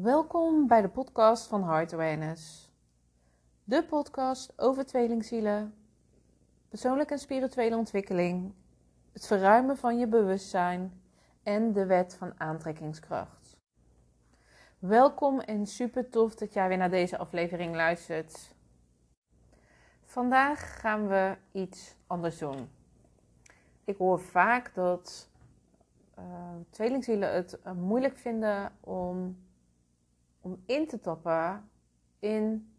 Welkom bij de podcast van Heart Awareness. De podcast over tweelingzielen, persoonlijke en spirituele ontwikkeling, het verruimen van je bewustzijn en de wet van aantrekkingskracht. Welkom en super tof dat jij weer naar deze aflevering luistert. Vandaag gaan we iets anders doen. Ik hoor vaak dat uh, tweelingzielen het uh, moeilijk vinden om om in te tappen in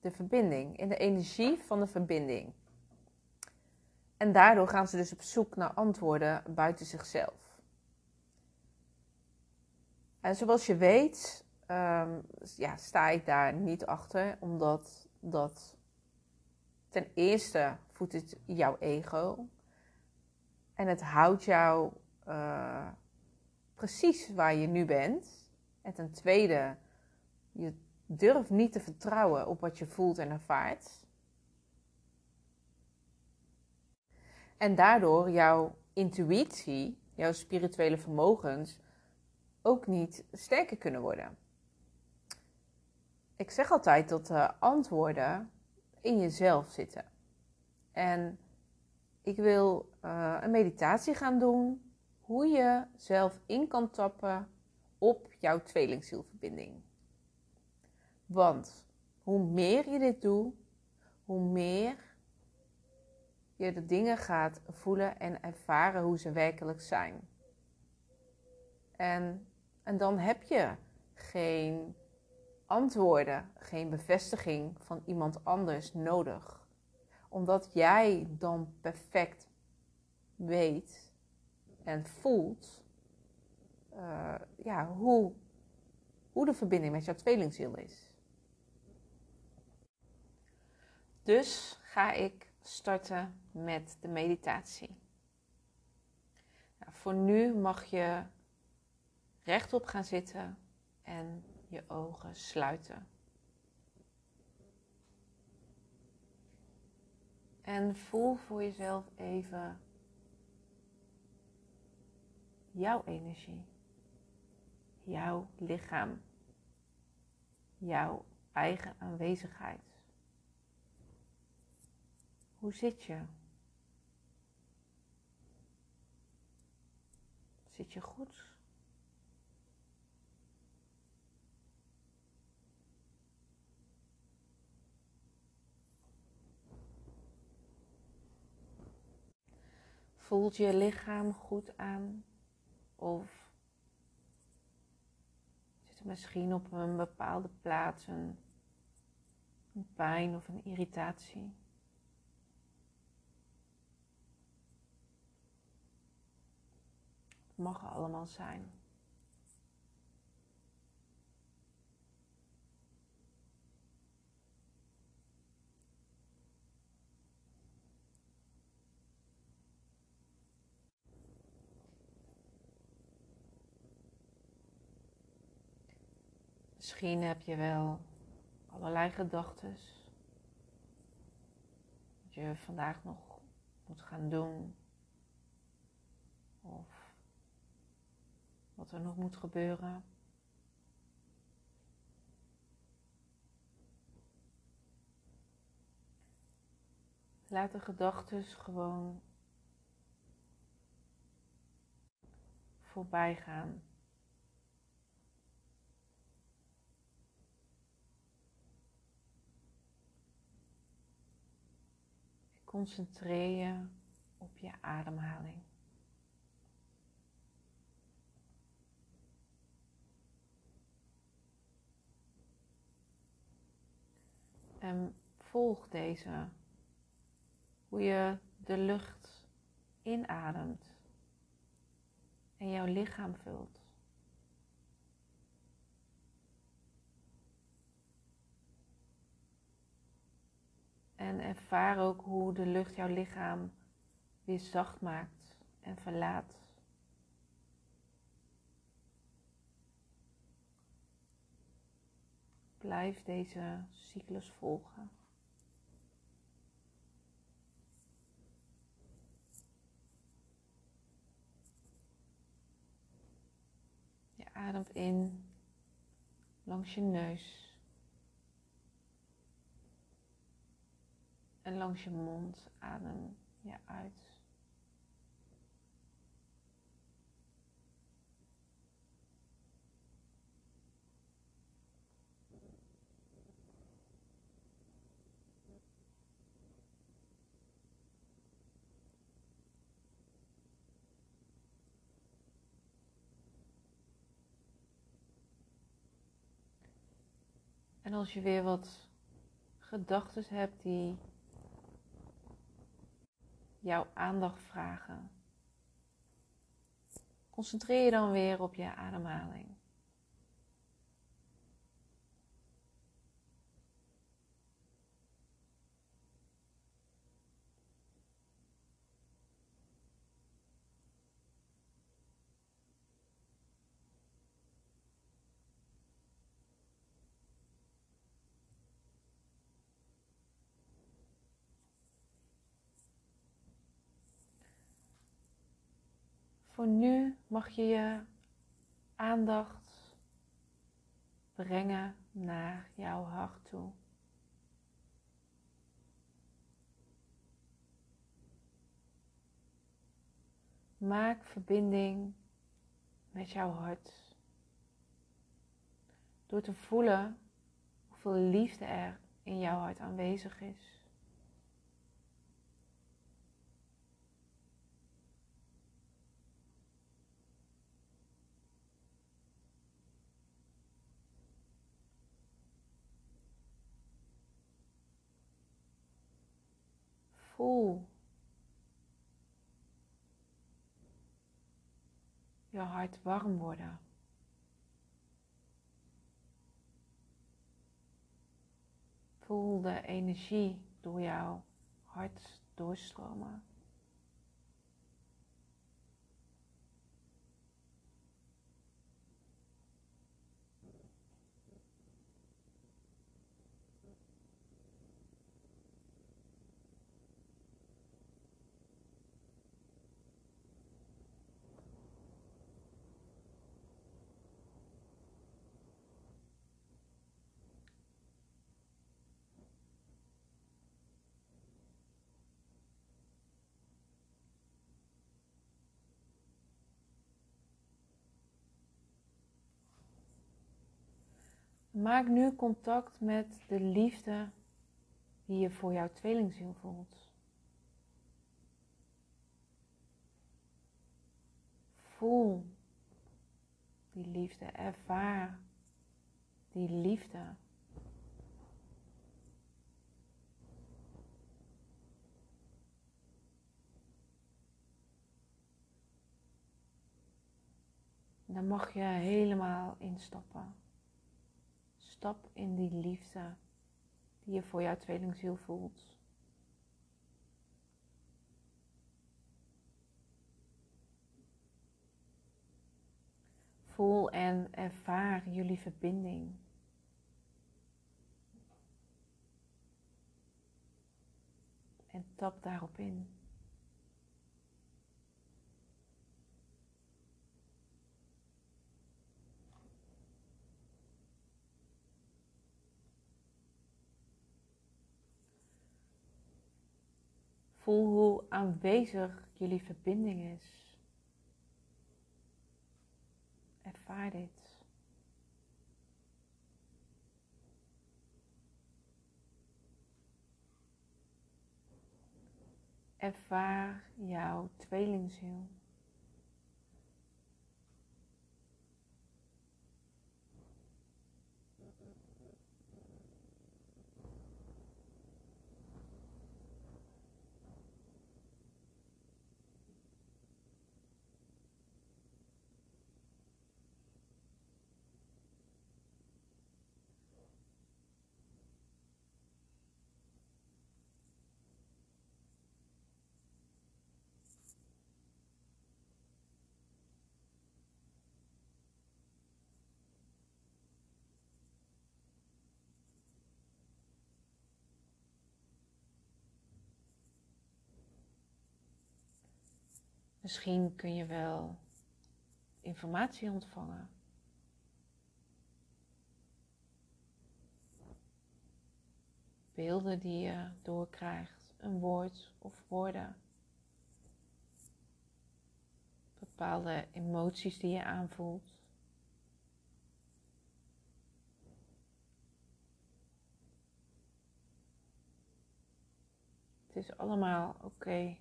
de verbinding, in de energie van de verbinding. En daardoor gaan ze dus op zoek naar antwoorden buiten zichzelf. En zoals je weet, um, ja, sta ik daar niet achter, omdat dat ten eerste voedt het jouw ego. En het houdt jou uh, precies waar je nu bent. En ten tweede, je durft niet te vertrouwen op wat je voelt en ervaart. En daardoor jouw intuïtie, jouw spirituele vermogens ook niet sterker kunnen worden. Ik zeg altijd dat de antwoorden in jezelf zitten. En ik wil uh, een meditatie gaan doen hoe je zelf in kan tappen op jouw tweelingzielverbinding. Want hoe meer je dit doet, hoe meer je de dingen gaat voelen en ervaren hoe ze werkelijk zijn. En, en dan heb je geen antwoorden, geen bevestiging van iemand anders nodig. Omdat jij dan perfect weet en voelt uh, ja, hoe, hoe de verbinding met jouw tweelingziel is. Dus ga ik starten met de meditatie. Nou, voor nu mag je rechtop gaan zitten en je ogen sluiten. En voel voor jezelf even jouw energie jouw lichaam, jouw eigen aanwezigheid. Hoe zit je? Zit je goed? Voelt je lichaam goed aan? Of misschien op een bepaalde plaats een, een pijn of een irritatie. Mag allemaal zijn. Misschien heb je wel allerlei gedachten. Wat je vandaag nog moet gaan doen. Of wat er nog moet gebeuren. Laat de gedachten gewoon voorbij gaan. Concentreer je op je ademhaling. En volg deze, hoe je de lucht inademt en jouw lichaam vult. En ervaar ook hoe de lucht jouw lichaam weer zacht maakt en verlaat. Blijf deze cyclus volgen. Je ademt in langs je neus en langs je mond adem je uit. En als je weer wat gedachten hebt die jouw aandacht vragen, concentreer je dan weer op je ademhaling. Voor nu mag je je aandacht brengen naar jouw hart toe. Maak verbinding met jouw hart. Door te voelen hoeveel liefde er in jouw hart aanwezig is. Voel je hart warm worden. Voel de energie door jouw hart doorstromen. Maak nu contact met de liefde die je voor jouw tweelingziel voelt. Voel die liefde, ervaar die liefde. Dan mag je helemaal instappen. Stap in die liefde die je voor jouw tweelingziel voelt. Voel en ervaar jullie verbinding. En tap daarop in. Voel hoe aanwezig jullie verbinding is. Ervaar dit. Ervaar jouw tweelingziel. Misschien kun je wel informatie ontvangen. Beelden die je doorkrijgt, een woord of woorden. Bepaalde emoties die je aanvoelt. Het is allemaal oké.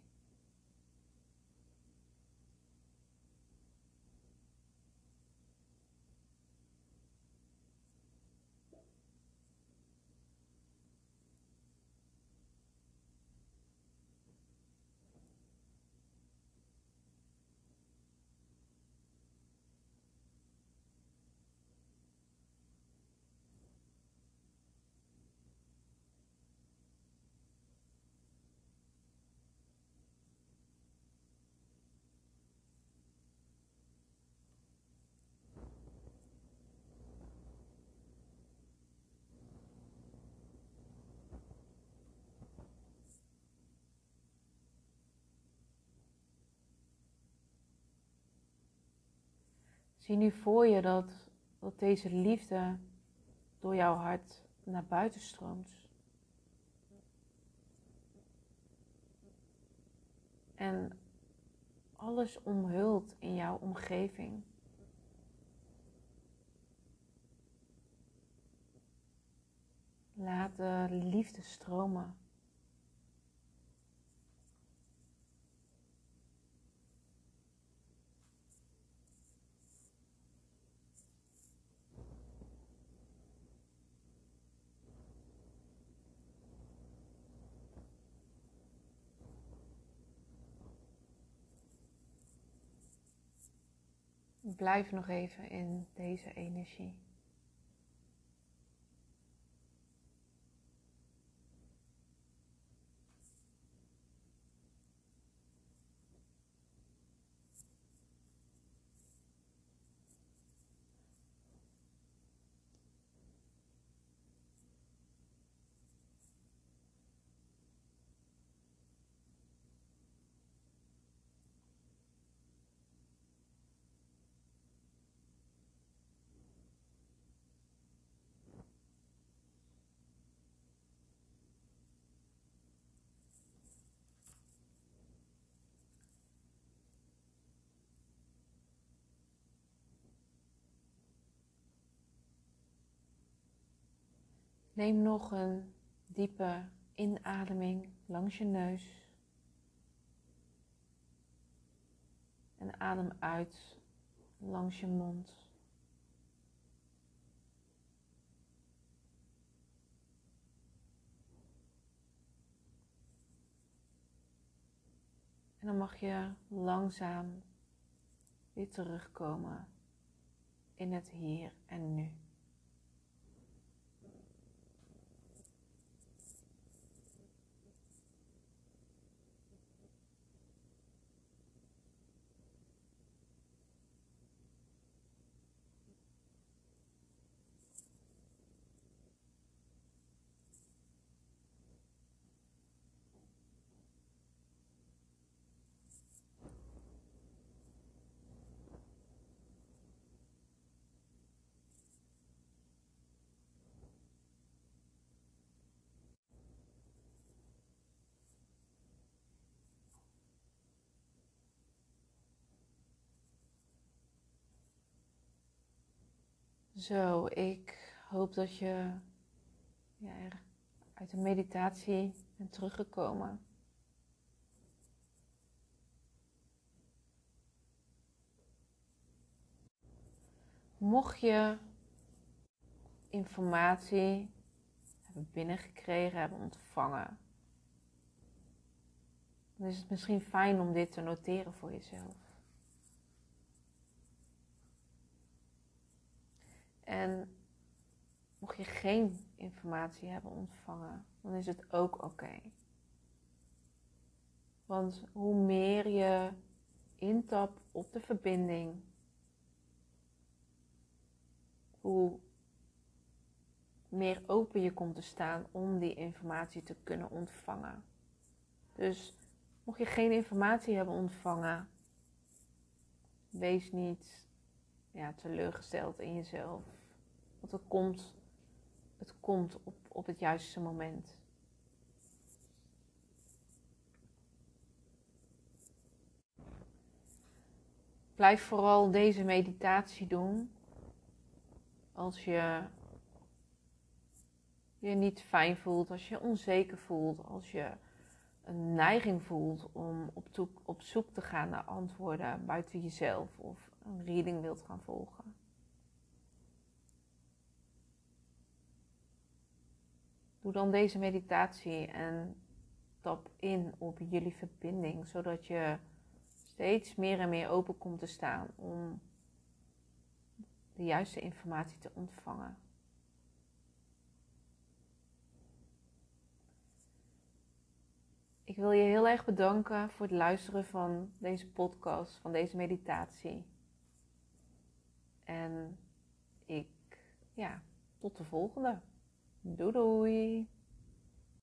Zie nu voor je dat, dat deze liefde door jouw hart naar buiten stroomt. En alles omhult in jouw omgeving. Laat de liefde stromen. Blijf nog even in deze energie. Neem nog een diepe inademing langs je neus. En adem uit langs je mond. En dan mag je langzaam weer terugkomen in het hier en nu. Zo, ik hoop dat je ja, uit de meditatie bent teruggekomen. Mocht je informatie hebben binnengekregen, hebben ontvangen, dan is het misschien fijn om dit te noteren voor jezelf. En mocht je geen informatie hebben ontvangen, dan is het ook oké. Want hoe meer je intapt op de verbinding, hoe meer open je komt te staan om die informatie te kunnen ontvangen. Dus mocht je geen informatie hebben ontvangen, wees niet ja, teleurgesteld in jezelf. Want het komt, het komt op, op het juiste moment. Blijf vooral deze meditatie doen als je je niet fijn voelt, als je onzeker voelt, als je een neiging voelt om op, zoek, op zoek te gaan naar antwoorden buiten jezelf of een reading wilt gaan volgen. Doe dan deze meditatie en tap in op jullie verbinding, zodat je steeds meer en meer open komt te staan om de juiste informatie te ontvangen. Ik wil je heel erg bedanken voor het luisteren van deze podcast, van deze meditatie. En ik, ja, tot de volgende. Doei doei!